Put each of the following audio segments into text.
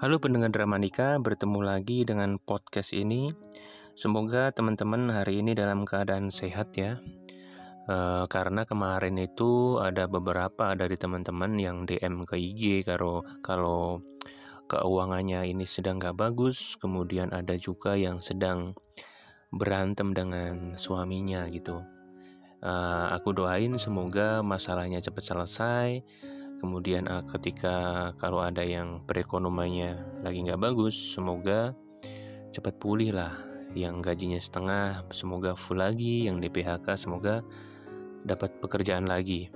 Halo pendengar Dramanika, bertemu lagi dengan podcast ini. Semoga teman-teman hari ini dalam keadaan sehat ya. E, karena kemarin itu ada beberapa dari teman-teman yang DM ke IG kalau kalau keuangannya ini sedang gak bagus, kemudian ada juga yang sedang berantem dengan suaminya gitu. E, aku doain semoga masalahnya cepat selesai kemudian uh, ketika kalau ada yang perekonomiannya lagi nggak bagus semoga cepat pulih lah. Yang gajinya setengah semoga full lagi. Yang di PHK semoga dapat pekerjaan lagi.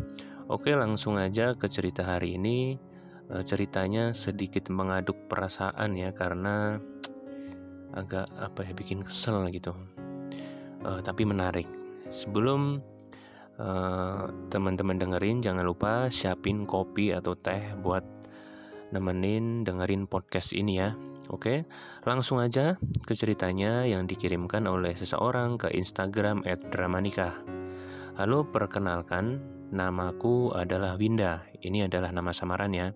Oke langsung aja ke cerita hari ini. Uh, ceritanya sedikit mengaduk perasaan ya karena agak apa ya bikin kesel gitu. Uh, tapi menarik. Sebelum teman-teman uh, dengerin jangan lupa siapin kopi atau teh buat nemenin dengerin podcast ini ya. Oke, langsung aja ke ceritanya yang dikirimkan oleh seseorang ke Instagram @dramanika. Halo, perkenalkan, namaku adalah Winda. Ini adalah nama samaran ya.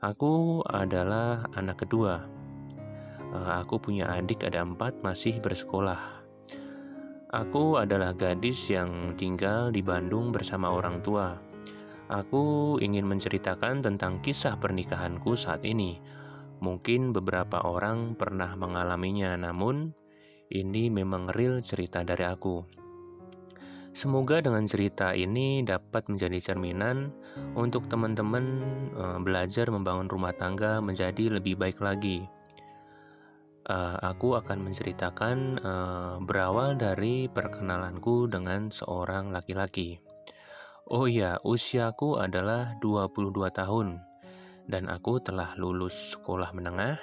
Aku adalah anak kedua. Uh, aku punya adik ada empat masih bersekolah. Aku adalah gadis yang tinggal di Bandung bersama orang tua. Aku ingin menceritakan tentang kisah pernikahanku saat ini. Mungkin beberapa orang pernah mengalaminya, namun ini memang real cerita dari aku. Semoga dengan cerita ini dapat menjadi cerminan untuk teman-teman eh, belajar membangun rumah tangga menjadi lebih baik lagi uh, aku akan menceritakan uh, berawal dari perkenalanku dengan seorang laki-laki. Oh ya, usiaku adalah 22 tahun dan aku telah lulus sekolah menengah,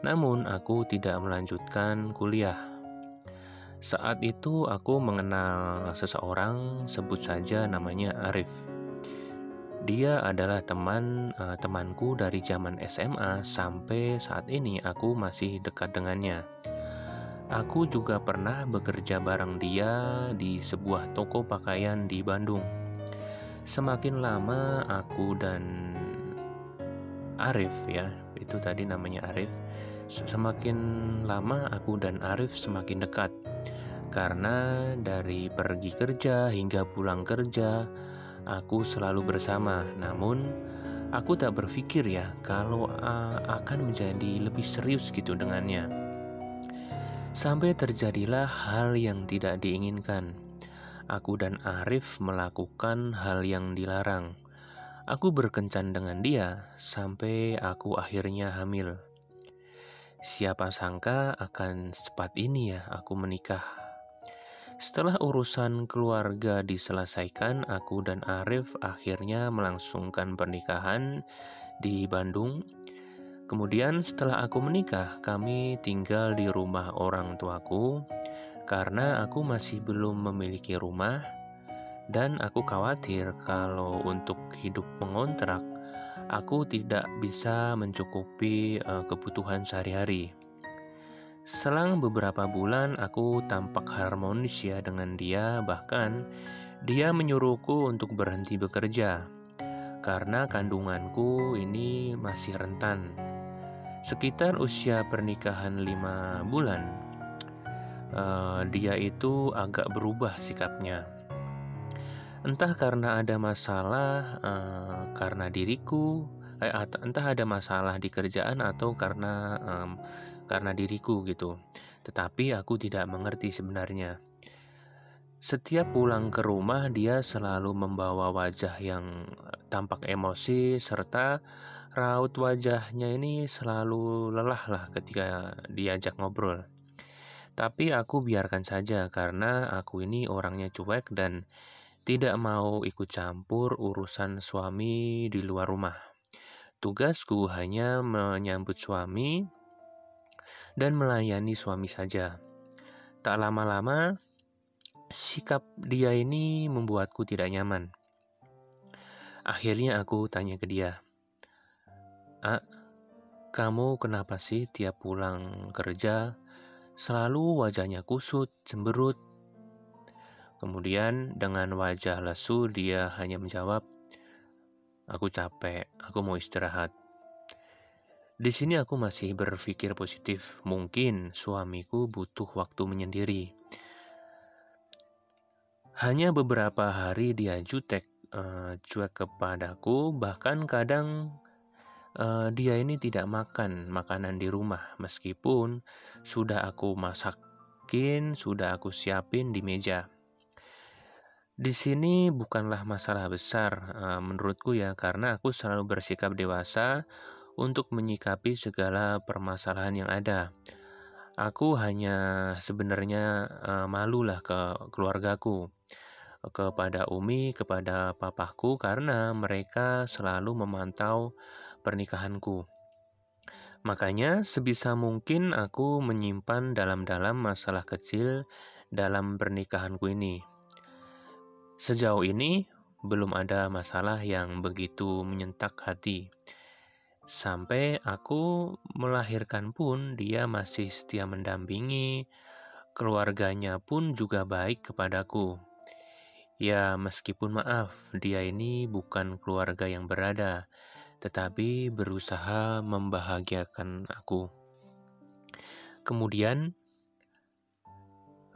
namun aku tidak melanjutkan kuliah. Saat itu aku mengenal seseorang, sebut saja namanya Arif. Dia adalah teman uh, temanku dari zaman SMA sampai saat ini aku masih dekat dengannya. Aku juga pernah bekerja bareng dia di sebuah toko pakaian di Bandung. Semakin lama aku dan Arif ya, itu tadi namanya Arif. Semakin lama aku dan Arif semakin dekat. Karena dari pergi kerja hingga pulang kerja, aku selalu bersama. Namun, aku tak berpikir ya kalau uh, akan menjadi lebih serius gitu dengannya. Sampai terjadilah hal yang tidak diinginkan. Aku dan Arif melakukan hal yang dilarang. Aku berkencan dengan dia sampai aku akhirnya hamil. Siapa sangka akan secepat ini ya aku menikah setelah urusan keluarga diselesaikan, aku dan Arif akhirnya melangsungkan pernikahan di Bandung. Kemudian setelah aku menikah, kami tinggal di rumah orang tuaku karena aku masih belum memiliki rumah dan aku khawatir kalau untuk hidup mengontrak aku tidak bisa mencukupi uh, kebutuhan sehari-hari. Selang beberapa bulan aku tampak harmonis ya dengan dia, bahkan dia menyuruhku untuk berhenti bekerja karena kandunganku ini masih rentan. Sekitar usia pernikahan lima bulan, uh, dia itu agak berubah sikapnya. Entah karena ada masalah uh, karena diriku, eh, entah ada masalah di kerjaan atau karena um, karena diriku gitu. Tetapi aku tidak mengerti sebenarnya. Setiap pulang ke rumah dia selalu membawa wajah yang tampak emosi serta raut wajahnya ini selalu lelah lah ketika diajak ngobrol. Tapi aku biarkan saja karena aku ini orangnya cuek dan tidak mau ikut campur urusan suami di luar rumah. Tugasku hanya menyambut suami dan melayani suami saja. Tak lama-lama, sikap dia ini membuatku tidak nyaman. Akhirnya aku tanya ke dia, "Ah, kamu kenapa sih tiap pulang kerja selalu wajahnya kusut, cemberut?" Kemudian dengan wajah lesu dia hanya menjawab, "Aku capek, aku mau istirahat." Di sini aku masih berpikir positif. Mungkin suamiku butuh waktu menyendiri. Hanya beberapa hari dia jutek, uh, cuek kepadaku, bahkan kadang uh, dia ini tidak makan makanan di rumah, meskipun sudah aku masakin, sudah aku siapin di meja. Di sini bukanlah masalah besar uh, menurutku ya, karena aku selalu bersikap dewasa untuk menyikapi segala permasalahan yang ada. Aku hanya sebenarnya uh, malulah ke keluargaku, kepada Umi, kepada papaku karena mereka selalu memantau pernikahanku. Makanya sebisa mungkin aku menyimpan dalam-dalam masalah kecil dalam pernikahanku ini. Sejauh ini belum ada masalah yang begitu menyentak hati. Sampai aku melahirkan pun dia masih setia mendampingi, keluarganya pun juga baik kepadaku. Ya, meskipun maaf, dia ini bukan keluarga yang berada, tetapi berusaha membahagiakan aku. Kemudian,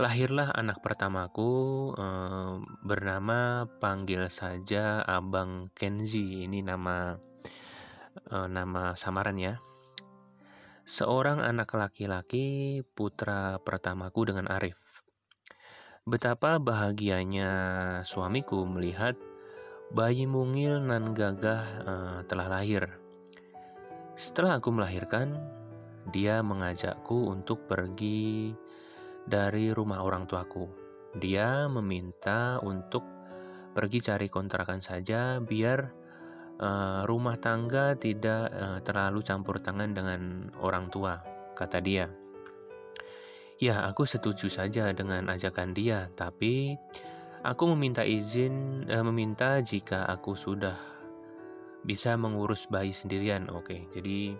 lahirlah anak pertamaku eh, bernama panggil saja Abang Kenzi. Ini nama uh, nama samaran ya. Seorang anak laki-laki putra pertamaku dengan Arif. Betapa bahagianya suamiku melihat bayi mungil nan gagah uh, telah lahir. Setelah aku melahirkan, dia mengajakku untuk pergi dari rumah orang tuaku. Dia meminta untuk pergi cari kontrakan saja biar uh, rumah tangga tidak uh, terlalu campur tangan dengan orang tua, kata dia. Ya, aku setuju saja dengan ajakan dia, tapi aku meminta izin, uh, meminta jika aku sudah bisa mengurus bayi sendirian. Oke, jadi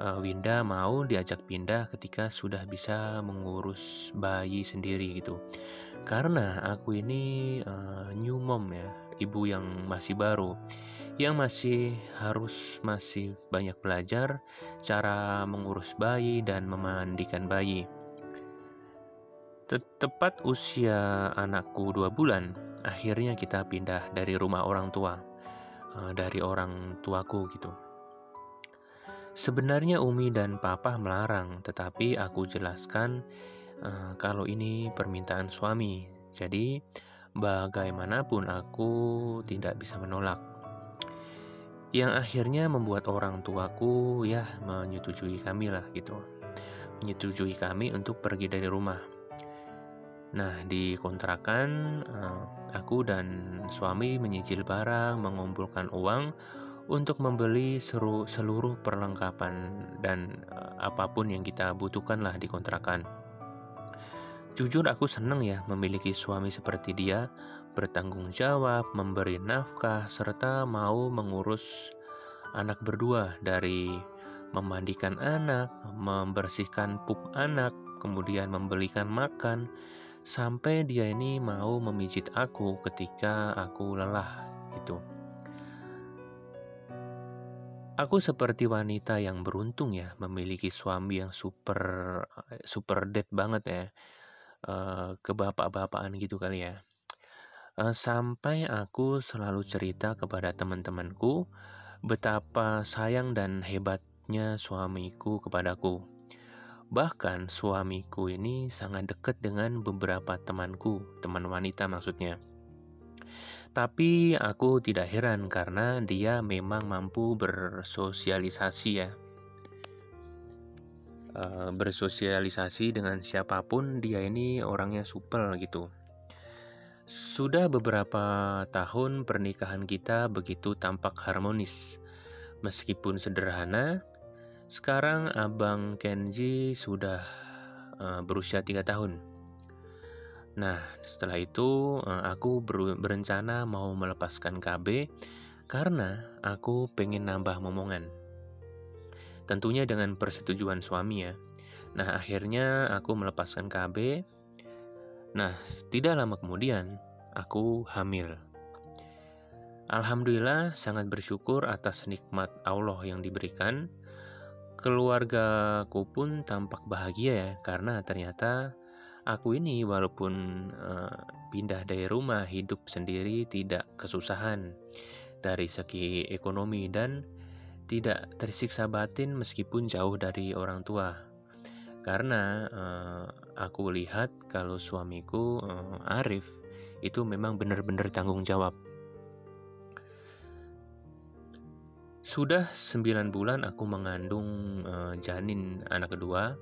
uh, Winda mau diajak pindah ketika sudah bisa mengurus bayi sendiri gitu. Karena aku ini uh, new mom ya, ibu yang masih baru yang masih harus masih banyak belajar cara mengurus bayi dan memandikan bayi. Tepat usia anakku dua bulan, akhirnya kita pindah dari rumah orang tua, eh, dari orang tuaku gitu. Sebenarnya Umi dan Papa melarang, tetapi aku jelaskan uh, kalau ini permintaan suami. Jadi bagaimanapun aku tidak bisa menolak. Yang akhirnya membuat orang tuaku ya menyetujui kami lah gitu. Menyetujui kami untuk pergi dari rumah. Nah, di kontrakan eh, aku dan suami menyicil barang, mengumpulkan uang untuk membeli seluruh perlengkapan dan uh, apa pun yang kita butuhkan lah di kontrakan. Jujur aku senang ya memiliki suami seperti dia, bertanggung jawab, memberi nafkah, serta mau mengurus anak berdua dari memandikan anak, membersihkan pup anak, kemudian membelikan makan, sampai dia ini mau memijit aku ketika aku lelah gitu. Aku seperti wanita yang beruntung ya memiliki suami yang super super dead banget ya uh, ke bapak-bapakan gitu kali ya. Uh, sampai aku selalu cerita kepada teman-temanku betapa sayang dan hebatnya suamiku kepadaku. Bahkan suamiku ini sangat dekat dengan beberapa temanku, teman wanita maksudnya. Tapi aku tidak heran karena dia memang mampu bersosialisasi ya Eh, bersosialisasi dengan siapa pun dia ini orangnya supel gitu. Sudah beberapa tahun pernikahan kita begitu tampak harmonis. Meskipun sederhana, sekarang Abang Kenji sudah uh, berusia tiga tahun. Nah, setelah itu uh, aku ber berencana mau melepaskan KB karena aku pengen nambah momongan. Tentunya dengan persetujuan suami ya. Nah, akhirnya aku melepaskan KB. Nah, tidak lama kemudian aku hamil. Alhamdulillah sangat bersyukur atas nikmat Allah yang diberikan. Keluargaku pun tampak bahagia ya, karena ternyata aku ini walaupun uh, pindah dari rumah, hidup sendiri tidak kesusahan dari segi ekonomi dan tidak tersiksa batin meskipun jauh dari orang tua. Karena uh, aku lihat kalau suamiku uh, Arif itu memang benar-benar tanggung jawab. Sudah 9 bulan aku mengandung uh, janin anak kedua.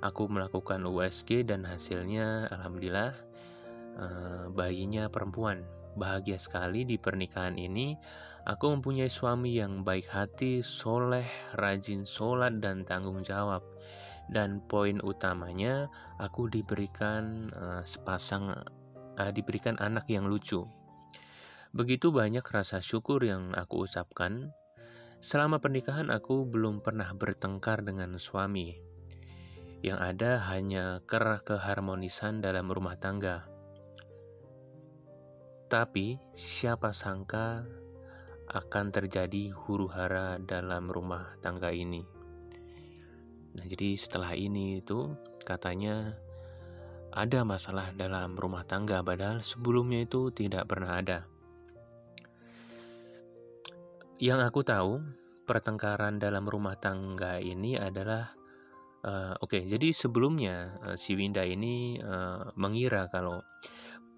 Aku melakukan USG dan hasilnya alhamdulillah uh, bayinya perempuan. Bahagia sekali di pernikahan ini. Aku mempunyai suami yang baik hati, soleh, rajin sholat, dan tanggung jawab. Dan poin utamanya, aku diberikan uh, sepasang, uh, diberikan anak yang lucu. Begitu banyak rasa syukur yang aku ucapkan Selama pernikahan aku belum pernah bertengkar dengan suami. Yang ada hanya kerah keharmonisan dalam rumah tangga. Tapi siapa sangka akan terjadi huru-hara dalam rumah tangga ini. Nah, jadi setelah ini itu katanya ada masalah dalam rumah tangga padahal sebelumnya itu tidak pernah ada. Yang aku tahu, pertengkaran dalam rumah tangga ini adalah uh, oke. Okay, jadi sebelumnya uh, si Winda ini uh, mengira kalau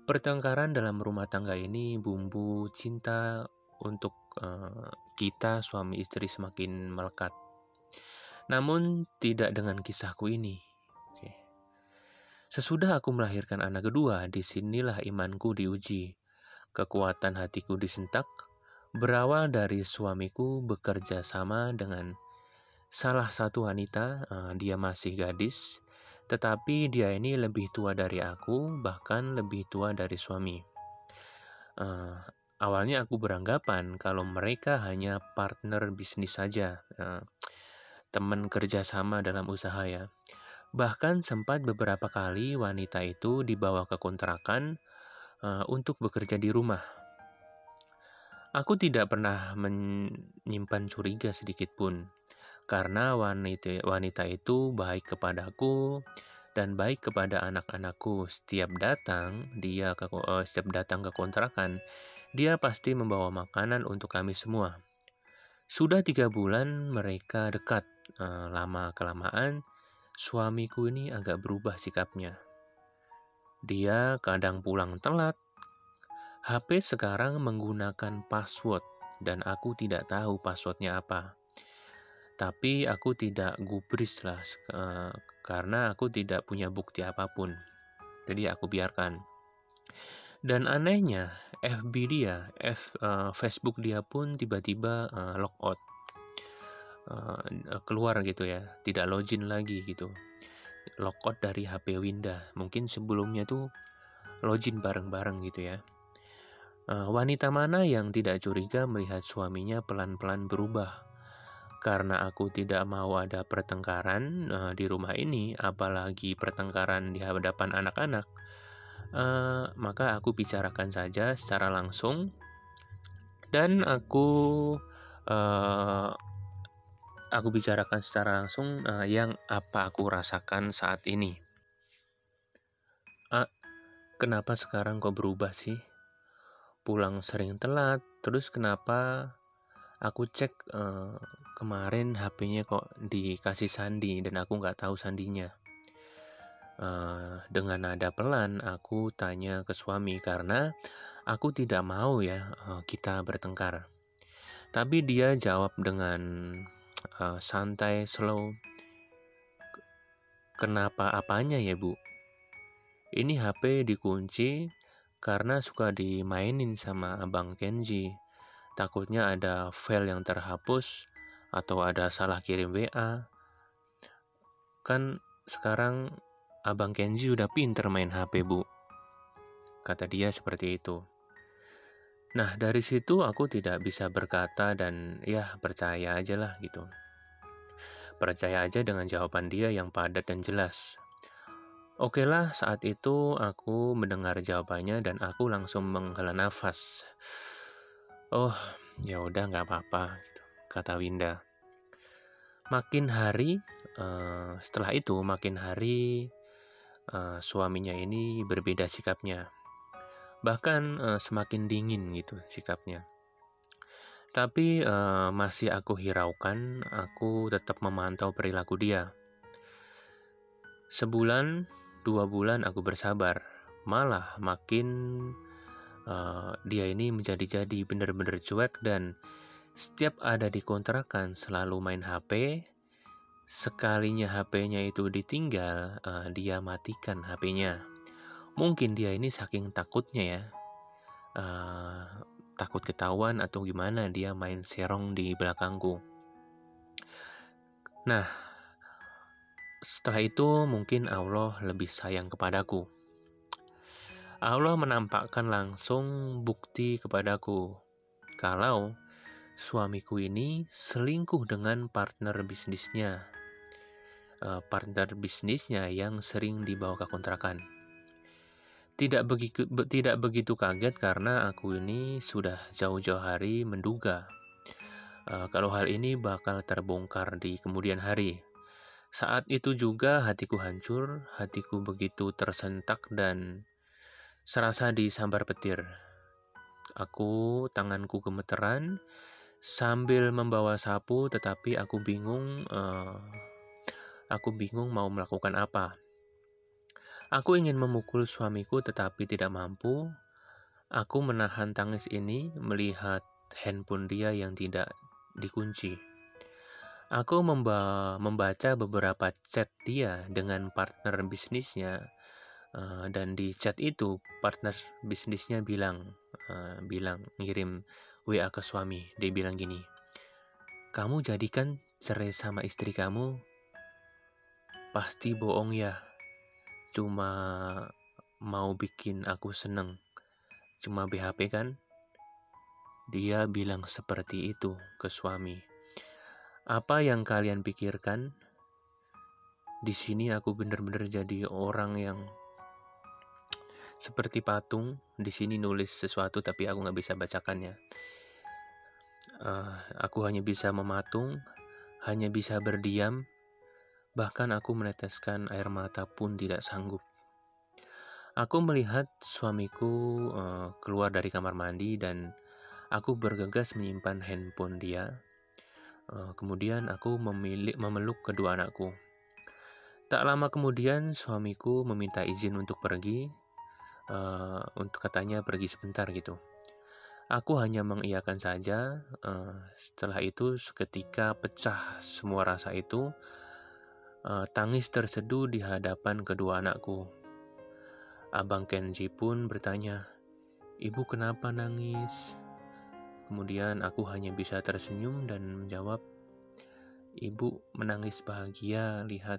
pertengkaran dalam rumah tangga ini bumbu cinta untuk uh, kita suami istri semakin melekat. Namun tidak dengan kisahku ini. Sesudah aku melahirkan anak kedua, di sinilah imanku diuji. Kekuatan hatiku disentak, berawal dari suamiku bekerja sama dengan salah satu wanita, uh, dia masih gadis, tetapi dia ini lebih tua dari aku, bahkan lebih tua dari suami. Uh, awalnya aku beranggapan kalau mereka hanya partner bisnis saja, uh, teman kerjasama dalam usaha ya. Bahkan sempat beberapa kali wanita itu dibawa ke kontrakan uh, untuk bekerja di rumah Aku tidak pernah menyimpan curiga sedikit pun, karena wanita, wanita itu baik kepadaku dan baik kepada anak-anakku. Setiap datang, dia ke, uh, setiap datang ke kontrakan, dia pasti membawa makanan untuk kami semua. Sudah tiga bulan mereka dekat. Uh, lama kelamaan, suamiku ini agak berubah sikapnya. Dia kadang pulang telat, HP sekarang menggunakan password dan aku tidak tahu passwordnya apa. Tapi aku tidak gubris lah uh, karena aku tidak punya bukti apa pun. Jadi aku biarkan. Dan anehnya, FB dia, F, uh, Facebook dia pun tiba-tiba uh, logout. Uh, keluar gitu ya, tidak login lagi gitu. Logout dari HP Winda. Mungkin sebelumnya tuh login bareng-bareng gitu ya. Uh, wanita mana yang tidak curiga melihat suaminya pelan-pelan berubah? Karena aku tidak mau ada pertengkaran uh, di rumah ini, apalagi pertengkaran di hadapan anak-anak, uh, maka aku bicarakan saja secara langsung, dan aku uh, aku bicarakan secara langsung uh, yang apa aku rasakan saat ini. Kenapa sekarang kok berubah sih? pulang sering telat, terus kenapa aku cek uh, kemarin HP-nya kok dikasih sandi dan aku nggak tahu sandinya. Uh, dengan nada pelan aku tanya ke suami karena aku tidak mau ya uh, kita bertengkar. Tapi dia jawab dengan uh, santai, slow. Kenapa apanya ya bu? Ini HP dikunci, karena suka dimainin sama Abang Kenji. Takutnya ada file yang terhapus atau ada salah kirim WA. Kan sekarang Abang Kenji udah pinter main HP, Bu. Kata dia seperti itu. Nah, dari situ aku tidak bisa berkata dan ya percaya aja lah gitu. Percaya aja dengan jawaban dia yang padat dan jelas. Oke lah, saat itu aku mendengar jawabannya dan aku langsung menghela nafas. Oh, ya udah nggak apa-apa, gitu, kata Winda. Makin hari, uh, setelah itu makin hari uh, suaminya ini berbeda sikapnya. Bahkan uh, semakin dingin gitu sikapnya. Tapi uh, masih aku hiraukan, aku tetap memantau perilaku dia. Sebulan, dua bulan aku bersabar. Malah makin uh, dia ini menjadi-jadi benar-benar cuek dan setiap ada di kontrakan selalu main HP. Sekalinya HP-nya itu ditinggal, uh, dia matikan HP-nya. Mungkin dia ini saking takutnya ya, uh, takut ketahuan atau gimana dia main serong di belakangku. Nah, setelah itu mungkin Allah lebih sayang kepadaku. Allah menampakkan langsung bukti kepadaku kalau suamiku ini selingkuh dengan partner bisnisnya. Uh, partner bisnisnya yang sering dibawa ke kontrakan. Tidak begitu, be, tidak begitu kaget karena aku ini sudah jauh-jauh hari menduga uh, kalau hal ini bakal terbongkar di kemudian hari. Saat itu juga hatiku hancur, hatiku begitu tersentak dan serasa disambar petir. Aku, tanganku gemeteran, sambil membawa sapu tetapi aku bingung uh, aku bingung mau melakukan apa aku ingin memukul suamiku tetapi tidak mampu aku menahan tangis ini melihat handphone dia yang tidak dikunci aku memba membaca beberapa chat dia dengan partner bisnisnya uh, dan di chat itu partner bisnisnya bilang uh, bilang ngirim WA ke suami. Dia bilang gini, kamu jadikan cerai sama istri kamu? Pasti bohong ya. Cuma mau bikin aku seneng. Cuma BHP kan? Dia bilang seperti itu ke suami. Apa yang kalian pikirkan? Di sini aku benar-benar jadi orang yang seperti patung. Di sini nulis sesuatu tapi aku nggak bisa bacakannya. Uh, aku hanya bisa mematung, hanya bisa berdiam, bahkan aku meneteskan air mata pun tidak sanggup. Aku melihat suamiku uh, keluar dari kamar mandi dan aku bergegas menyimpan handphone dia. Uh, kemudian aku memilih memeluk kedua anakku. Tak lama kemudian suamiku meminta izin untuk pergi, uh, untuk katanya pergi sebentar gitu. Aku hanya mengiyakan saja. Uh, setelah itu, seketika pecah semua rasa itu. Uh, tangis terseduh di hadapan kedua anakku. Abang Kenji pun bertanya, "Ibu, kenapa nangis?" Kemudian aku hanya bisa tersenyum dan menjawab, "Ibu menangis bahagia lihat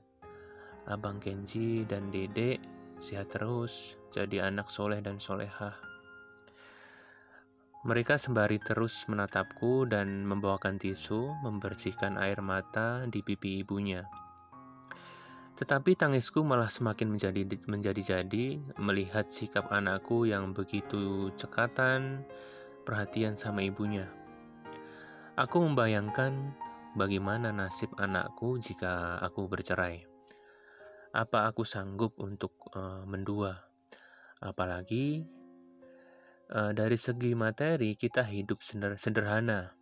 Abang Kenji dan Dede sehat terus, jadi anak soleh dan solehah." Mereka sembari terus menatapku dan membawakan tisu, membersihkan air mata di pipi ibunya. Tetapi tangisku malah semakin menjadi menjadi-jadi melihat sikap anakku yang begitu cekatan, perhatian sama ibunya. Aku membayangkan bagaimana nasib anakku jika aku bercerai. Apa aku sanggup untuk uh, mendua? Apalagi uh, dari segi materi kita hidup sederhana.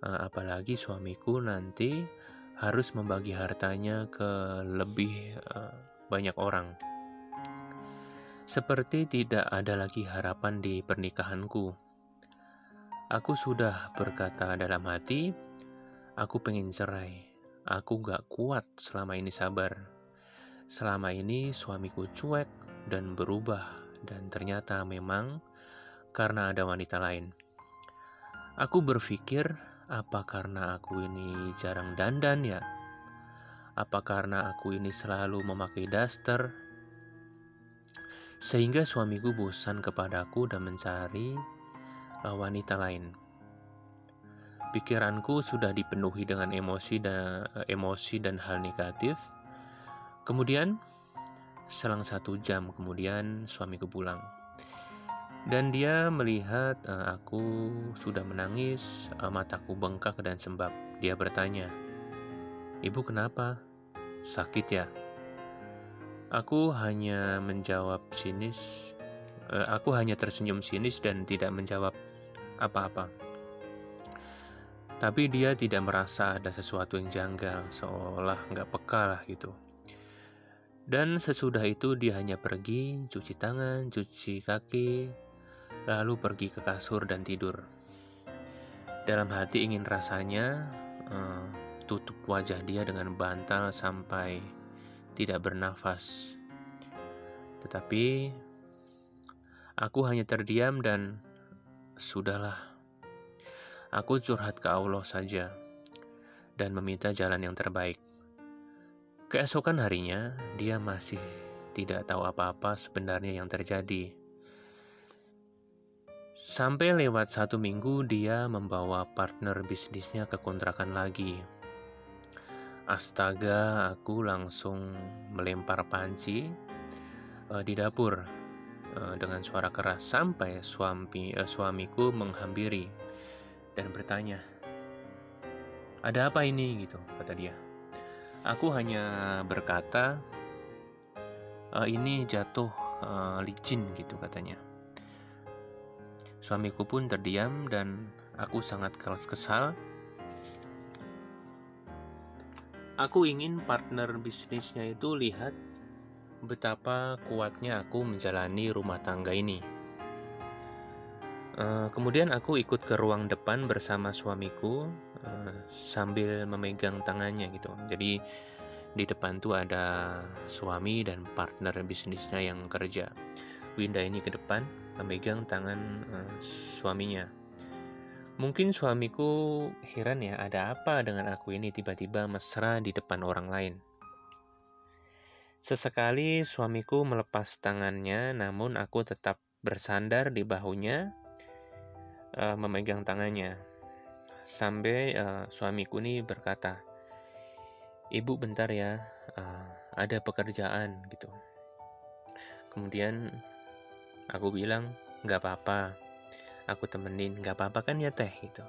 Uh, apalagi suamiku nanti harus membagi hartanya ke lebih uh, banyak orang. Seperti tidak ada lagi harapan di pernikahanku. Aku sudah berkata dalam hati, aku pengen cerai. Aku gak kuat selama ini sabar. Selama ini suamiku cuek dan berubah dan ternyata memang karena ada wanita lain. Aku berpikir, apa karena aku ini jarang dandan ya? Apa karena aku ini selalu memakai daster? Sehingga suamiku bosan kepadaku dan mencari uh, wanita lain. Pikiranku sudah dipenuhi dengan emosi dan uh, emosi dan hal negatif. Kemudian, selang satu jam kemudian suamiku pulang. Dan dia melihat uh, aku sudah menangis, uh, mataku bengkak dan sembab. Dia bertanya, Ibu kenapa? Sakit ya? Aku hanya menjawab sinis. Uh, aku hanya tersenyum sinis dan tidak menjawab apa-apa. Tapi dia tidak merasa ada sesuatu yang janggal, seolah nggak peka lah gitu. Dan sesudah itu dia hanya pergi, cuci tangan, cuci kaki, lalu pergi ke kasur dan tidur. Dalam hati ingin rasanya uh, tutup wajah dia dengan bantal sampai tidak bernafas. Tetapi aku hanya terdiam dan sudahlah Aku curhat ke Allah saja dan meminta jalan yang terbaik. Keesokan harinya, dia masih tidak tahu apa-apa sebenarnya yang terjadi. Sampai lewat satu minggu, dia membawa partner bisnisnya ke kontrakan lagi. Astaga, aku langsung melempar panci uh, di dapur uh, dengan suara keras sampai suami uh, suamiku menghampiri dan bertanya, "Ada apa ini?" gitu kata dia. Aku hanya berkata, e, "Ini jatuh e, licin," gitu katanya. Suamiku pun terdiam dan aku sangat keras kesal. Aku ingin partner bisnisnya itu lihat betapa kuatnya aku menjalani rumah tangga ini. Eh, kemudian aku ikut ke ruang depan bersama suamiku uh, sambil memegang tangannya gitu. Jadi di depan tuh ada suami dan partner bisnisnya yang kerja. Winda ini ke depan memegang tangan uh, suaminya. Mungkin suamiku heran ya, ada apa dengan aku ini tiba-tiba mesra di depan orang lain. Sesekali suamiku melepas tangannya, namun aku tetap bersandar di bahunya uh, memegang tangannya sampai uh, suamiku ini berkata, "Ibu bentar ya, uh, ada pekerjaan gitu." Kemudian aku bilang, "Nggak apa-apa, aku temenin, nggak apa-apa kan ya teh?" gitu.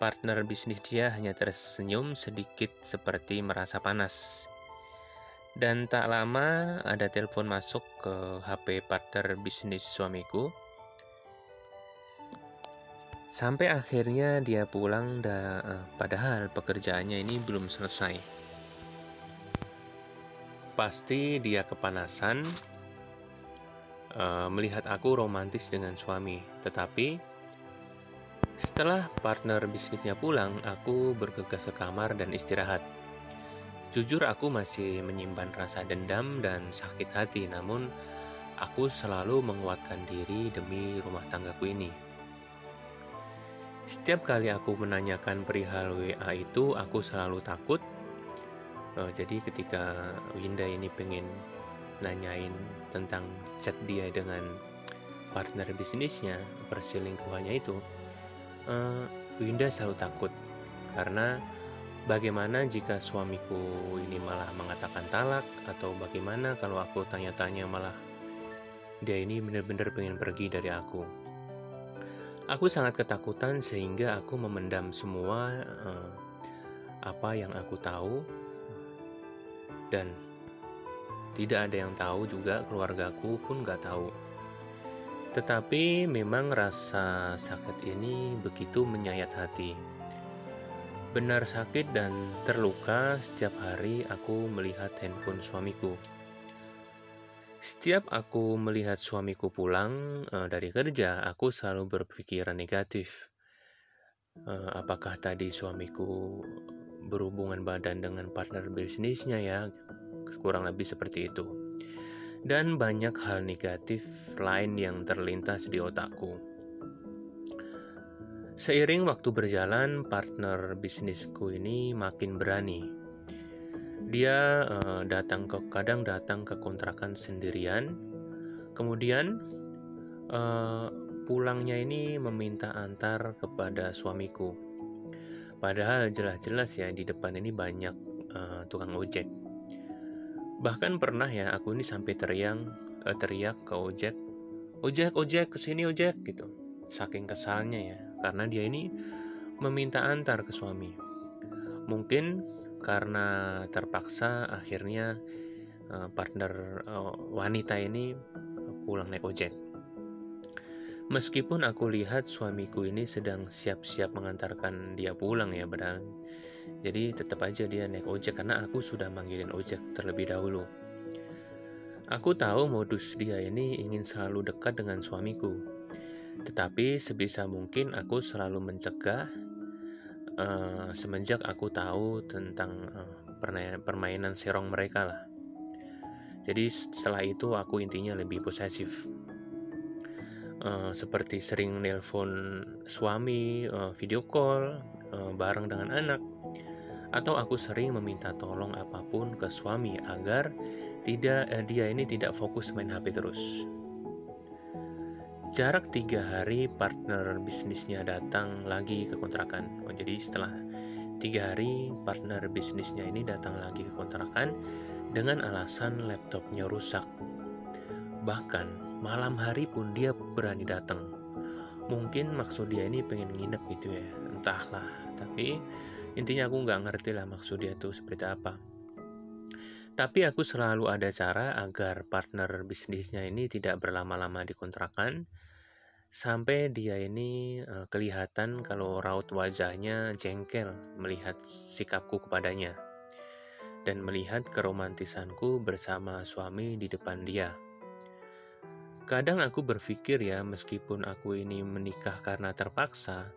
Partner bisnis dia hanya tersenyum sedikit seperti merasa panas. Dan tak lama ada telepon masuk ke HP partner bisnis suamiku Sampai akhirnya dia pulang, da, uh, padahal pekerjaannya ini belum selesai. Pasti dia kepanasan uh, melihat aku romantis dengan suami, tetapi setelah partner bisnisnya pulang, aku bergegas ke kamar dan istirahat. Jujur, aku masih menyimpan rasa dendam dan sakit hati, namun aku selalu menguatkan diri demi rumah tanggaku ini. Setiap kali aku menanyakan perihal WA itu, aku selalu takut. Uh, jadi ketika Winda ini pengen nanyain tentang chat dia dengan partner bisnisnya, perselingkuhannya itu, uh, Winda selalu takut karena bagaimana jika suamiku ini malah mengatakan talak atau bagaimana kalau aku tanya-tanya malah dia ini benar-benar pengen pergi dari aku. Aku sangat ketakutan sehingga aku memendam semua uh, apa yang aku tahu dan tidak ada yang tahu juga keluargaku pun gak tahu. Tetapi memang rasa sakit ini begitu menyayat hati. Benar sakit dan terluka setiap hari aku melihat handphone suamiku. Setiap aku melihat suamiku pulang uh, dari kerja, aku selalu berpikiran negatif. Uh, apakah tadi suamiku berhubungan badan dengan partner bisnisnya ya? Kurang lebih seperti itu. Dan banyak hal negatif lain yang terlintas di otakku. Seiring waktu berjalan, partner bisnisku ini makin berani dia uh, datang ke kadang datang ke kontrakan sendirian kemudian uh, pulangnya ini meminta antar kepada suamiku padahal jelas-jelas ya di depan ini banyak uh, tukang ojek bahkan pernah ya aku ini sampai teriak uh, teriak ke ojek ojek ojek ke sini ojek gitu saking kesalnya ya karena dia ini meminta antar ke suami mungkin karena terpaksa akhirnya uh, partner uh, wanita ini pulang naik ojek. Meskipun aku lihat suamiku ini sedang siap-siap mengantarkan dia pulang ya padahal jadi tetap aja dia naik ojek karena aku sudah manggilin ojek terlebih dahulu. Aku tahu modus dia ini ingin selalu dekat dengan suamiku. Tetapi sebisa mungkin aku selalu mencegah uh, semenjak aku tahu tentang uh, permainan serong mereka lah. Jadi setelah itu aku intinya lebih posesif. Eh, seperti sering nelpon suami, uh, video call uh, bareng dengan anak, atau aku sering meminta tolong apa pun ke suami agar tidak uh, dia ini tidak fokus main HP terus. Jarak tiga hari partner bisnisnya datang lagi ke kontrakan. Oh, jadi setelah tiga hari partner bisnisnya ini datang lagi ke kontrakan dengan alasan laptopnya rusak. Bahkan malam hari pun dia berani datang. Mungkin maksud dia ini pengen nginep gitu ya entahlah. Tapi intinya aku nggak ngerti lah maksud dia tuh seperti apa. Tapi aku selalu ada cara agar partner bisnisnya ini tidak berlama-lama di kontrakan sampai dia ini uh, kelihatan kalau raut wajahnya jengkel melihat sikapku kepadanya dan melihat keromantisanku bersama suami di depan dia. Kadang aku berpikir ya, meskipun aku ini menikah karena terpaksa,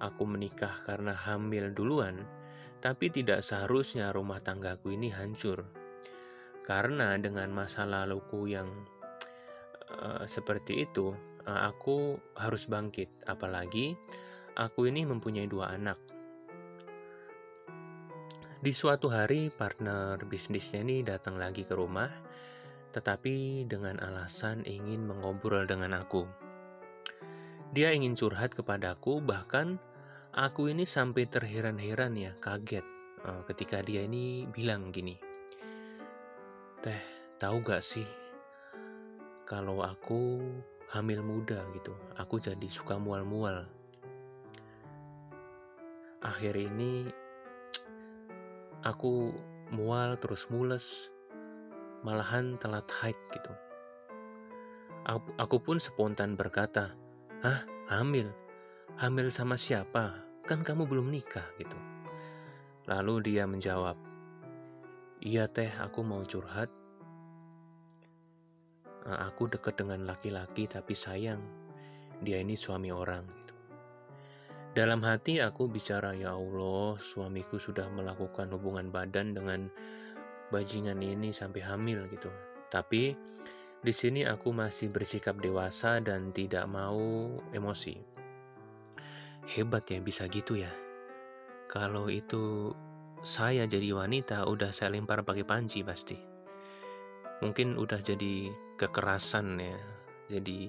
aku menikah karena hamil duluan, tapi tidak seharusnya rumah tanggaku ini hancur. Karena dengan masa laluku yang uh, seperti itu, uh, aku harus bangkit. Apalagi aku ini mempunyai dua anak. Di suatu hari, partner bisnisnya ini datang lagi ke rumah tetapi dengan alasan ingin mengobrol dengan aku. Dia ingin curhat kepadaku, bahkan aku ini sampai terheran-heran ya, kaget uh, ketika dia ini bilang gini, Teh, tahu gak sih, kalau aku hamil muda gitu, aku jadi suka mual-mual. Akhir ini aku mual terus mules, malahan telat haid gitu. Aku, pun spontan berkata, Hah, hamil? Hamil sama siapa? Kan kamu belum nikah gitu. Lalu dia menjawab, Iya teh, aku mau curhat. Aku dekat dengan laki-laki tapi sayang, dia ini suami orang. Gitu. Dalam hati aku bicara, ya Allah, suamiku sudah melakukan hubungan badan dengan bajingan ini sampai hamil gitu. Tapi di sini aku masih bersikap dewasa dan tidak mau emosi. Hebat ya bisa gitu ya. Kalau itu saya jadi wanita udah saya lempar pakai panci pasti. Mungkin udah jadi kekerasan ya. Jadi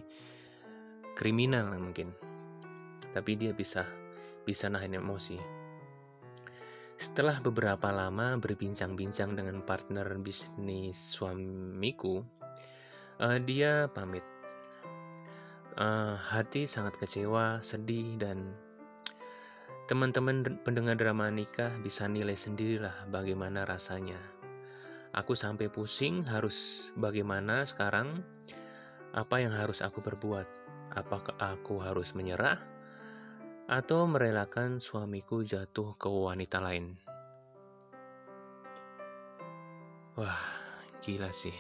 kriminal mungkin. Tapi dia bisa bisa nahan emosi. Setelah beberapa lama berbincang-bincang dengan partner bisnis suamiku, uh, dia pamit. Uh, hati sangat kecewa, sedih, dan teman-teman pendengar drama nikah bisa nilai sendirilah bagaimana rasanya. Aku sampai pusing harus bagaimana sekarang, apa yang harus aku perbuat. Apakah aku harus menyerah atau merelakan suamiku jatuh ke wanita lain. Wah, gila sih.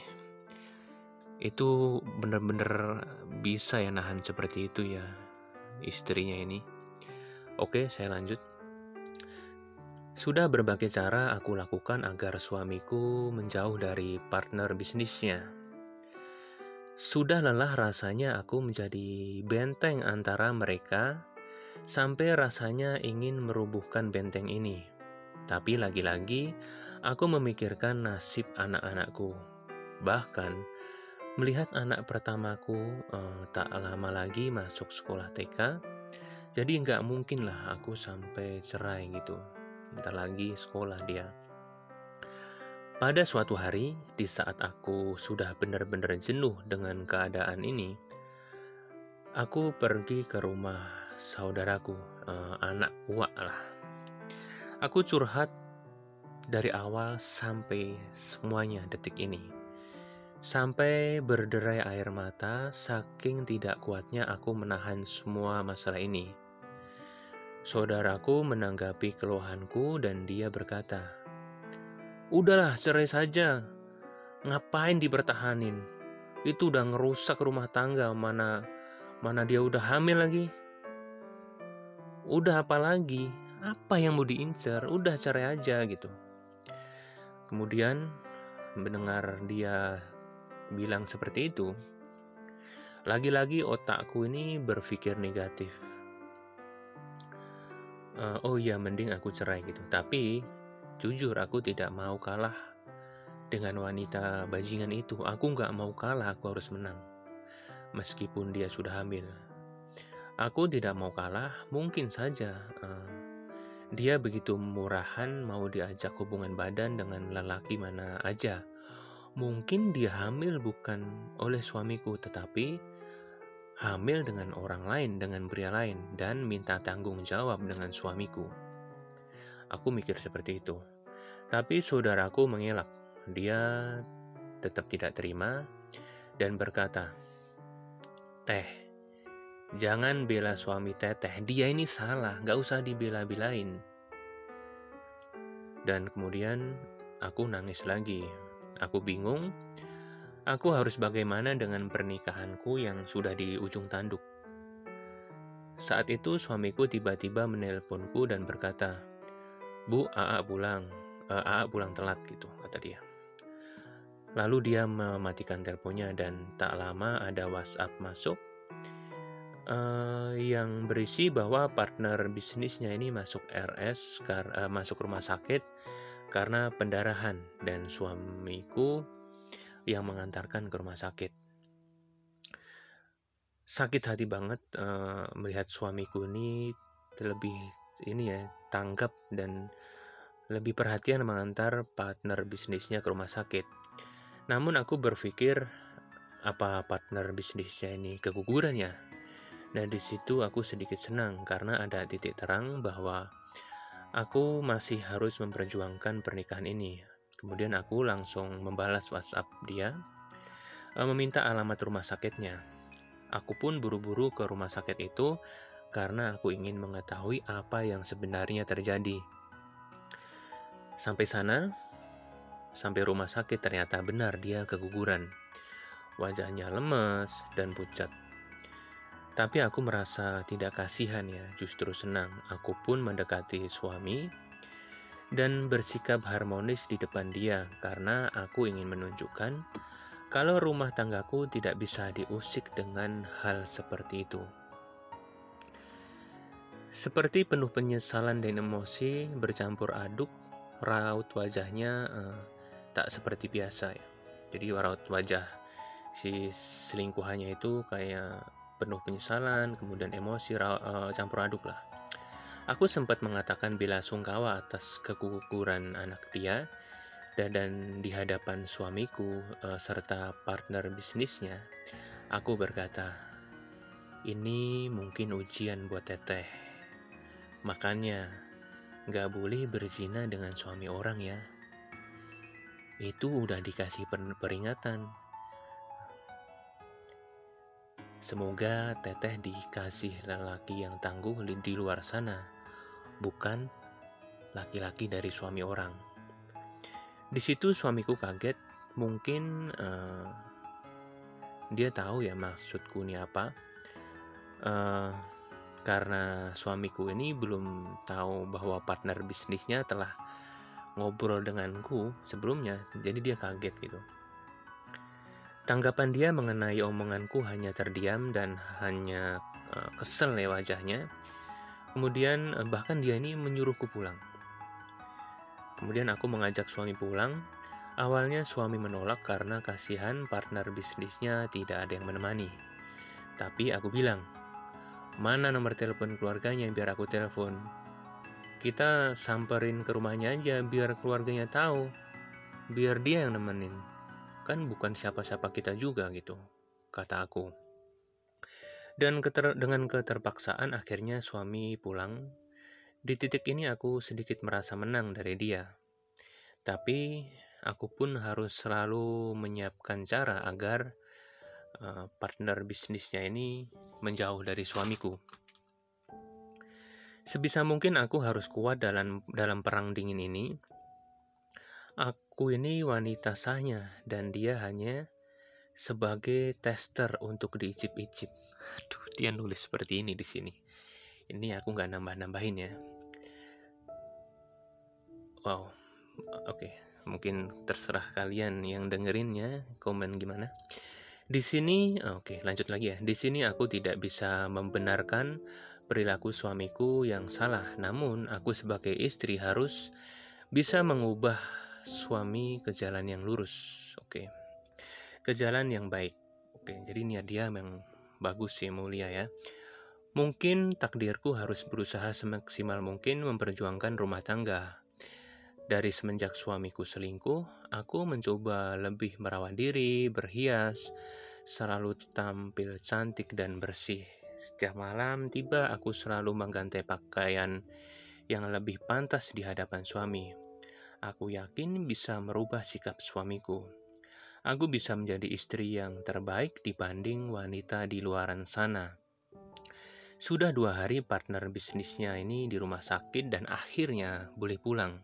Itu bener-bener bisa ya nahan seperti itu ya istrinya ini. Oke, saya lanjut. Sudah berbagai cara aku lakukan agar suamiku menjauh dari partner bisnisnya. Sudah lelah rasanya aku menjadi benteng antara mereka sampai rasanya ingin merubuhkan benteng ini. Tapi lagi-lagi, aku memikirkan nasib anak-anakku. Bahkan, melihat anak pertamaku uh, tak lama lagi masuk sekolah TK, jadi nggak mungkin lah aku sampai cerai gitu. Ntar lagi sekolah dia. Pada suatu hari, di saat aku sudah benar-benar jenuh dengan keadaan ini, aku pergi ke rumah saudaraku, uh, anak uak lah. Aku curhat dari awal sampai semuanya detik ini. Sampai berderai air mata, saking tidak kuatnya aku menahan semua masalah ini. Saudaraku menanggapi keluhanku dan dia berkata, Udahlah cerai saja, ngapain dipertahanin? Itu udah ngerusak rumah tangga, mana mana dia udah hamil lagi. Udah apa lagi? Apa yang mau diincar? Udah cerai aja gitu. Kemudian mendengar dia bilang seperti itu, lagi-lagi otakku ini berpikir negatif. Uh, oh iya, mending aku cerai gitu. Tapi jujur aku tidak mau kalah dengan wanita bajingan itu. Aku nggak mau kalah, aku harus menang. Meskipun dia sudah hamil. Aku tidak mau kalah, mungkin saja uh, dia begitu murahan mau diajak hubungan badan dengan lelaki mana aja. Mungkin dia hamil bukan oleh suamiku, tetapi hamil dengan orang lain, dengan pria lain, dan minta tanggung jawab dengan suamiku. Aku mikir seperti itu. Tapi saudaraku mengelak. Dia tetap tidak terima dan berkata, Teh, Jangan bela suami teteh, dia ini salah, gak usah dibela-belain. Dan kemudian aku nangis lagi. Aku bingung, aku harus bagaimana dengan pernikahanku yang sudah di ujung tanduk. Saat itu suamiku tiba-tiba menelponku dan berkata, Bu, AA pulang, AA pulang telat gitu, kata dia. Lalu dia mematikan teleponnya dan tak lama ada WhatsApp masuk uh, yang berisi bahwa partner bisnisnya ini masuk RS, kar, uh, masuk rumah sakit karena pendarahan dan suamiku yang mengantarkan ke rumah sakit. Sakit hati banget uh, melihat suamiku ini lebih ini ya tanggap dan lebih perhatian mengantar partner bisnisnya ke rumah sakit. Namun aku berpikir apa partner bisnisnya ini keguguran ya dan di situ aku sedikit senang karena ada titik terang bahwa aku masih harus memperjuangkan pernikahan ini. Kemudian aku langsung membalas WhatsApp dia, eh, meminta alamat rumah sakitnya. Aku pun buru-buru ke rumah sakit itu karena aku ingin mengetahui apa yang sebenarnya terjadi. Sampai sana, sampai rumah sakit ternyata benar dia keguguran. Wajahnya lemas dan pucat. Tapi aku merasa tidak kasihan ya, justru senang. Aku pun mendekati suami dan bersikap harmonis di depan dia karena aku ingin menunjukkan kalau rumah tanggaku tidak bisa diusik dengan hal seperti itu. Seperti penuh penyesalan dan emosi bercampur aduk, raut wajahnya uh, tak seperti biasa ya. Jadi raut wajah si selingkuhannya itu kayak penuh penyesalan, kemudian emosi uh, campur aduk lah. Aku sempat mengatakan bela sungkawa atas keguguran anak dia dan, dan di hadapan suamiku uh, serta partner bisnisnya, aku berkata, ini mungkin ujian buat teteh. Makanya, gak boleh berzina dengan suami orang ya. Itu udah dikasih peringatan Semoga teteh dikasih lelaki yang tangguh di luar sana, bukan laki-laki dari suami orang. Di situ suamiku kaget, mungkin uh, dia tahu ya maksudku ini apa. Uh, karena suamiku ini belum tahu bahwa partner bisnisnya telah ngobrol denganku sebelumnya, jadi dia kaget gitu. Tanggapan dia mengenai omonganku hanya terdiam dan hanya uh, kesel ya wajahnya. Kemudian uh, bahkan dia ini menyuruhku pulang. Kemudian aku mengajak suami pulang. Awalnya suami menolak karena kasihan partner bisnisnya tidak ada yang menemani. Tapi aku bilang, mana nomor telepon keluarganya biar aku telepon. Kita samperin ke rumahnya aja biar keluarganya tahu. Biar dia yang nemenin kan bukan siapa-siapa kita juga gitu, kata aku. Dan keter dengan keterpaksaan akhirnya suami pulang. Di titik ini aku sedikit merasa menang dari dia. Tapi aku pun harus selalu menyiapkan cara agar uh, partner bisnisnya ini menjauh dari suamiku. Sebisa mungkin aku harus kuat dalam dalam perang dingin ini. Aku ini wanita sahnya dan dia hanya sebagai tester untuk diicip-icip. Aduh, dia nulis seperti ini di sini. Ini aku nggak nambah-nambahin ya. Wow, oke. Okay. Mungkin terserah kalian yang dengerinnya, komen gimana. Di sini, oke, okay, lanjut lagi ya. Di sini aku tidak bisa membenarkan perilaku suamiku yang salah. Namun, aku sebagai istri harus bisa mengubah suami ke jalan yang lurus. Oke. Ke jalan yang baik. Oke, jadi niat dia memang bagus sih mulia ya. Mungkin takdirku harus berusaha semaksimal mungkin memperjuangkan rumah tangga. Dari semenjak suamiku selingkuh, aku mencoba lebih merawat diri, berhias, selalu tampil cantik dan bersih. Setiap malam tiba, aku selalu mengganti pakaian yang lebih pantas di hadapan suami. Aku yakin bisa merubah sikap suamiku. Aku bisa menjadi istri yang terbaik dibanding wanita di luaran sana. Sudah dua hari partner bisnisnya ini di rumah sakit dan akhirnya boleh pulang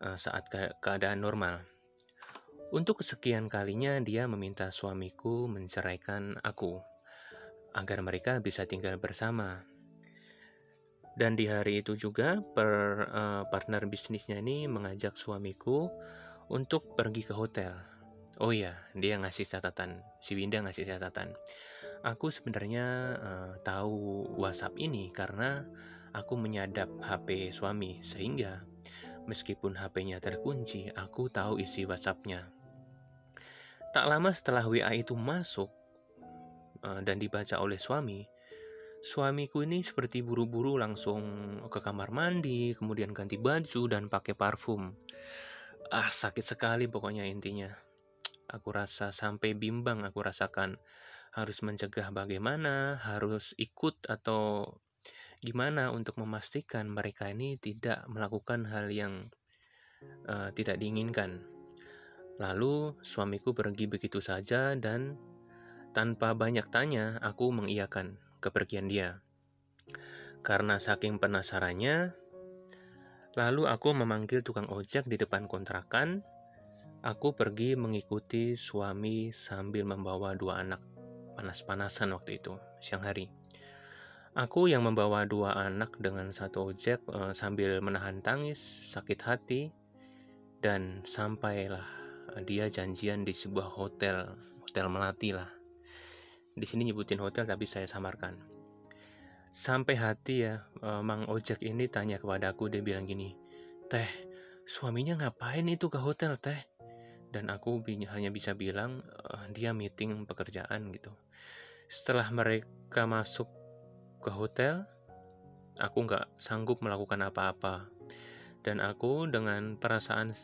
uh, saat ke keadaan normal. Untuk kesekian kalinya dia meminta suamiku menceraikan aku agar mereka bisa tinggal bersama. Dan di hari itu juga per, uh, partner bisnisnya ini mengajak suamiku untuk pergi ke hotel. Oh iya, dia ngasih catatan, si Winda ngasih catatan. Aku sebenarnya uh, tahu WhatsApp ini karena aku menyadap HP suami sehingga meskipun HP-nya terkunci, aku tahu isi WhatsApp-nya. Tak lama setelah WA itu masuk, Eh, dan dibaca oleh suami, suamiku ini seperti buru-buru langsung ke kamar mandi, kemudian ganti baju dan pakai parfum. Ah, sakit sekali pokoknya intinya. Aku rasa sampai bimbang aku rasakan harus mencegah bagaimana, harus ikut atau gimana untuk memastikan mereka ini tidak melakukan hal yang uh, tidak diinginkan. Lalu suamiku pergi begitu saja dan tanpa banyak tanya, aku mengiyakan kepergian dia. Karena saking penasarannya, lalu aku memanggil tukang ojek di depan kontrakan. Aku pergi mengikuti suami sambil membawa dua anak panas-panasan waktu itu, siang hari. Aku yang membawa dua anak dengan satu ojek uh, sambil menahan tangis, sakit hati, dan sampailah dia janjian di sebuah hotel, hotel melati lah. Di sini nyebutin hotel tapi saya samarkan. Sampai hati ya, eh, Mang Ojek ini tanya kepadaku, dia bilang gini, Teh, suaminya ngapain itu ke hotel teh? Dan aku hanya bisa bilang, uh, dia meeting pekerjaan gitu. Setelah mereka masuk ke hotel, aku nggak sanggup melakukan apa-apa. Dan aku dengan perasaan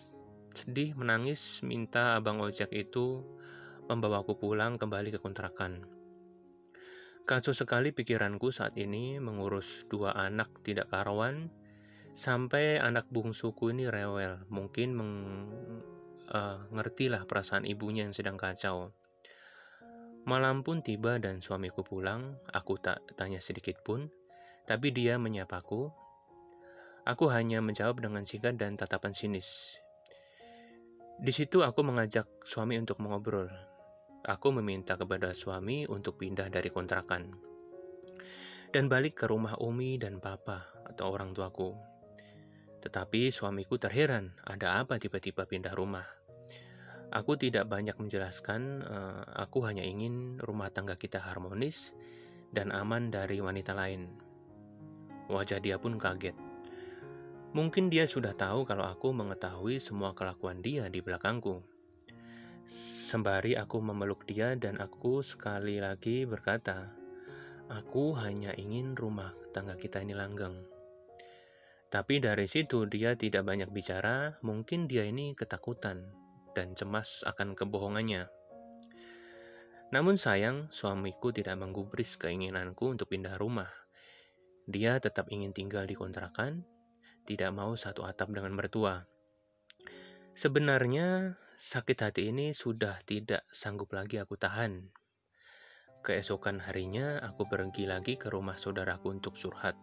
sedih menangis minta abang ojek itu membawaku pulang kembali ke kontrakan. Kacau sekali pikiranku saat ini mengurus dua anak tidak karuan, sampai anak bungsuku ini rewel. Mungkin mengertilah uh, perasaan ibunya yang sedang kacau. Malam pun tiba dan suamiku pulang, aku tak tanya sedikit pun, tapi dia menyapaku. Aku hanya menjawab dengan singkat dan tatapan sinis. Di situ aku mengajak suami untuk mengobrol, aku meminta kepada suami untuk pindah dari kontrakan dan balik ke rumah Umi dan Papa atau orang tuaku. Tetapi suamiku terheran, ada apa tiba-tiba pindah rumah? Aku tidak banyak menjelaskan, eh, aku hanya ingin rumah tangga kita harmonis dan aman dari wanita lain. Wajah dia pun kaget. Mungkin dia sudah tahu kalau aku mengetahui semua kelakuan dia di belakangku. Sembari aku memeluk dia dan aku sekali lagi berkata, Aku hanya ingin rumah tangga kita ini langgeng. Tapi dari situ dia tidak banyak bicara, mungkin dia ini ketakutan dan cemas akan kebohongannya. Namun sayang, suamiku tidak menggubris keinginanku untuk pindah rumah. Dia tetap ingin tinggal di kontrakan, tidak mau satu atap dengan mertua. Sebenarnya sakit hati ini sudah tidak sanggup lagi aku tahan. Keesokan harinya aku pergi lagi ke rumah saudaraku untuk curhat.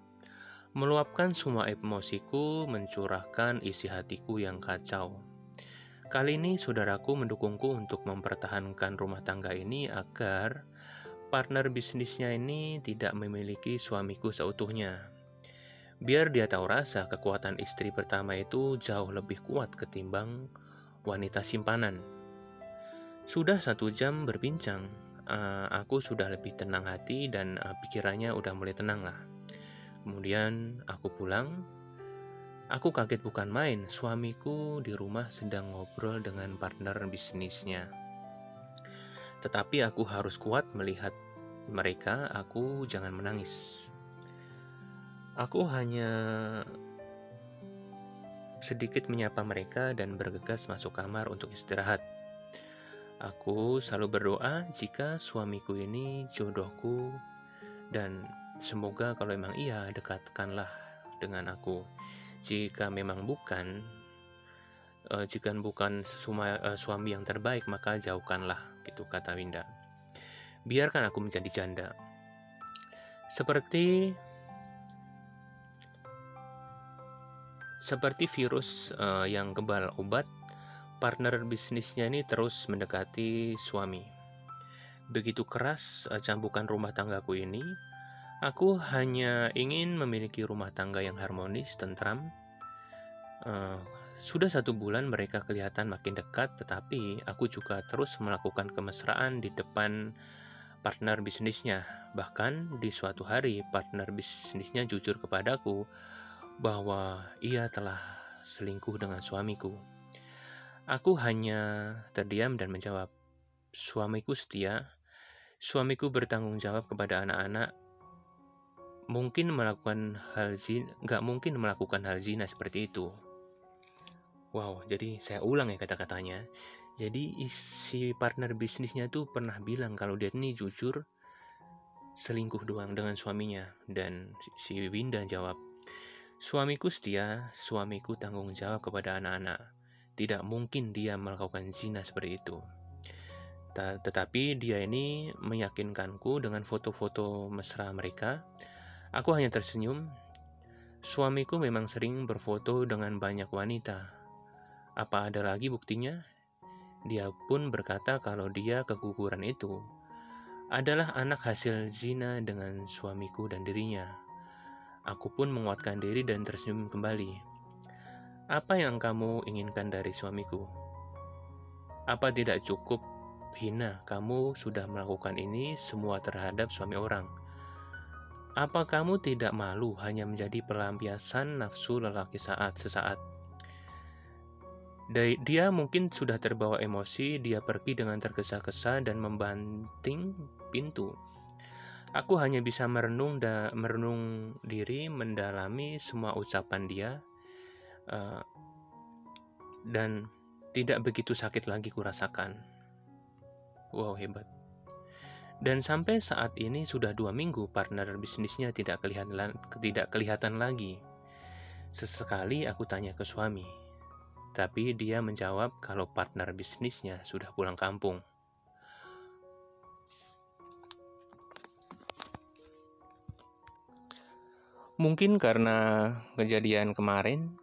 Meluapkan semua emosiku, mencurahkan isi hatiku yang kacau. Kali ini saudaraku mendukungku untuk mempertahankan rumah tangga ini agar partner bisnisnya ini tidak memiliki suamiku seutuhnya. Biar dia tahu rasa kekuatan istri pertama itu jauh lebih kuat ketimbang wanita simpanan. Sudah satu jam berbincang, uh, aku sudah lebih tenang hati dan uh, pikirannya udah mulai tenang lah. Kemudian aku pulang. Aku kaget bukan main, suamiku di rumah sedang ngobrol dengan partner bisnisnya. Tetapi aku harus kuat melihat mereka, aku jangan menangis. Aku hanya sedikit menyapa mereka dan bergegas masuk kamar untuk istirahat. Aku selalu berdoa jika suamiku ini jodohku dan semoga kalau memang iya dekatkanlah dengan aku. Jika memang bukan, uh, jika bukan suma, uh, suami yang terbaik maka jauhkanlah, gitu kata Winda. Biarkan aku menjadi janda. Seperti seperti virus uh, yang kebal obat partner bisnisnya ini terus mendekati suami. Begitu keras eh, cambukan rumah tanggaku ini, aku hanya ingin memiliki rumah tangga yang harmonis, tentram. Uh, sudah satu bulan mereka kelihatan makin dekat, tetapi aku juga terus melakukan kemesraan di depan partner bisnisnya. Bahkan di suatu hari partner bisnisnya jujur kepadaku bahwa ia telah selingkuh dengan suamiku. Aku hanya terdiam dan menjawab, suamiku setia, suamiku bertanggung jawab kepada anak-anak, mungkin melakukan hal zina, nggak mungkin melakukan hal zina seperti itu. Wow, jadi saya ulang ya kata-katanya. Jadi si partner bisnisnya tuh pernah bilang kalau dia ini jujur selingkuh doang dengan suaminya dan si Winda jawab, suamiku setia, suamiku tanggung jawab kepada anak-anak. Tidak mungkin dia melakukan zina seperti itu. Tetapi dia ini meyakinkanku dengan foto-foto mesra mereka. Aku hanya tersenyum. Suamiku memang sering berfoto dengan banyak wanita. Apa ada lagi buktinya? Dia pun berkata kalau dia keguguran itu adalah anak hasil zina dengan suamiku dan dirinya. Aku pun menguatkan diri dan tersenyum kembali. Apa yang kamu inginkan dari suamiku? Apa tidak cukup hina kamu sudah melakukan ini semua terhadap suami orang? Apa kamu tidak malu hanya menjadi pelampiasan nafsu lelaki saat sesaat? Dia mungkin sudah terbawa emosi, dia pergi dengan tergesa-gesa dan membanting pintu. Aku hanya bisa merenung dan merenung diri, mendalami semua ucapan dia, uh, dan tidak begitu sakit lagi kurasakan. Wow, hebat. Dan sampai saat ini sudah dua minggu partner bisnisnya tidak kelihatan, tidak kelihatan lagi. Sesekali aku tanya ke suami, tapi dia menjawab kalau partner bisnisnya sudah pulang kampung. Mungkin karena kejadian kemarin,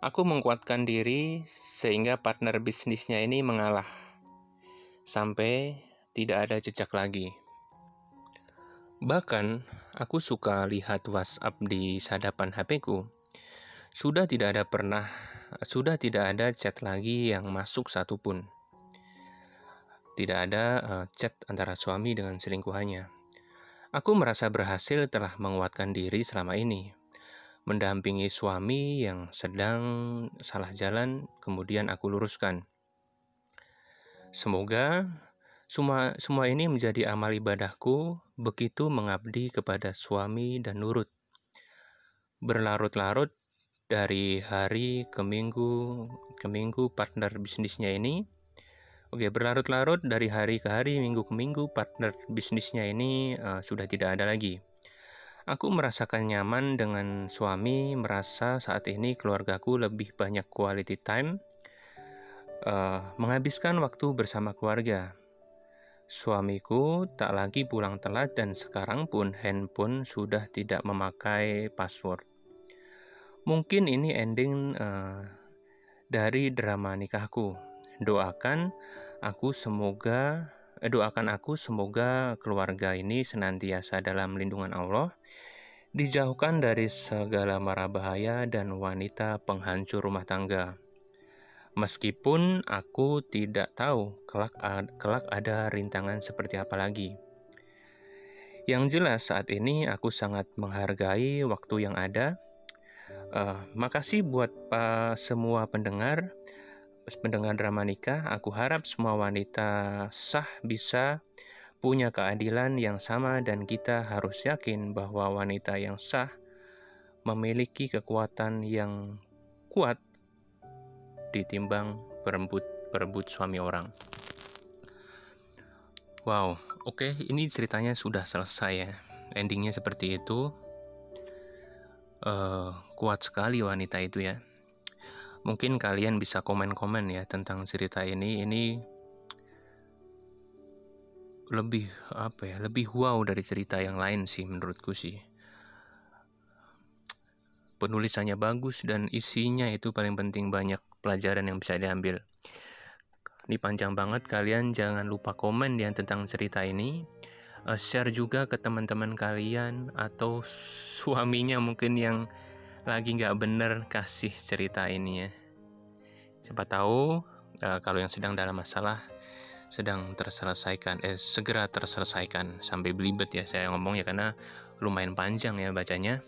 Aku menguatkan diri sehingga partner bisnisnya ini mengalah sampai tidak ada jejak lagi. Bahkan, aku suka lihat WhatsApp di sadapan HP-ku. Sudah tidak ada pernah, sudah tidak ada chat lagi yang masuk satupun. Tidak ada uh, chat antara suami dengan selingkuhannya. Aku merasa berhasil telah menguatkan diri selama ini mendampingi suami yang sedang salah jalan, kemudian aku luruskan. Semoga semua semua ini menjadi amal ibadahku begitu mengabdi kepada suami dan nurut. Berlarut-larut dari hari ke minggu ke minggu partner bisnisnya ini Oke, berlarut-larut dari hari ke hari, minggu ke minggu, partner bisnisnya ini uh, sudah tidak ada lagi. Aku merasakan nyaman dengan suami, merasa saat ini keluargaku lebih banyak quality time. uh, menghabiskan waktu bersama keluarga. Suamiku tak lagi pulang telat dan sekarang pun handphone sudah tidak memakai password. Mungkin ini ending uh, dari drama nikahku. Doakan aku semoga eh, doakan aku semoga keluarga ini senantiasa dalam lindungan Allah, dijauhkan dari segala mara bahaya dan wanita penghancur rumah tangga. Meskipun aku tidak tahu kelak, kelak ada rintangan seperti apa lagi. Yang jelas saat ini aku sangat menghargai waktu yang ada. Uh, makasih buat uh, semua pendengar, pendengar drama nikah. Aku harap semua wanita sah bisa punya keadilan yang sama dan kita harus yakin bahwa wanita yang sah memiliki kekuatan yang kuat ditimbang perebut perebut suami orang. Wow, oke, okay, ini ceritanya sudah selesai ya. Endingnya seperti itu. Uh, kuat sekali wanita itu ya. Mungkin kalian bisa komen-komen ya tentang cerita ini. Ini lebih apa ya? Lebih wow dari cerita yang lain sih menurutku sih penulisannya bagus dan isinya itu paling penting banyak pelajaran yang bisa diambil. Ini panjang banget, kalian jangan lupa komen ya tentang cerita ini. Uh, share juga ke teman-teman kalian atau suaminya mungkin yang lagi nggak bener kasih cerita ini ya. Siapa tahu uh, kalau yang sedang dalam masalah sedang terselesaikan, eh segera terselesaikan sampai belibet ya saya ngomong ya karena lumayan panjang ya bacanya.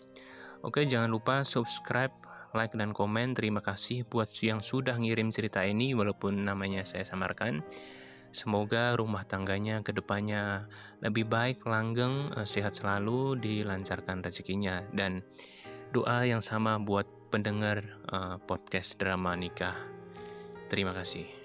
Oke jangan lupa subscribe like dan komen. Terima kasih buat yang sudah ngirim cerita ini walaupun namanya saya samarkan. Semoga rumah tangganya ke depannya lebih baik, langgeng, eh, sehat selalu, dilancarkan rezekinya dan doa yang sama buat pendengar uh, podcast drama nikah. Terima kasih.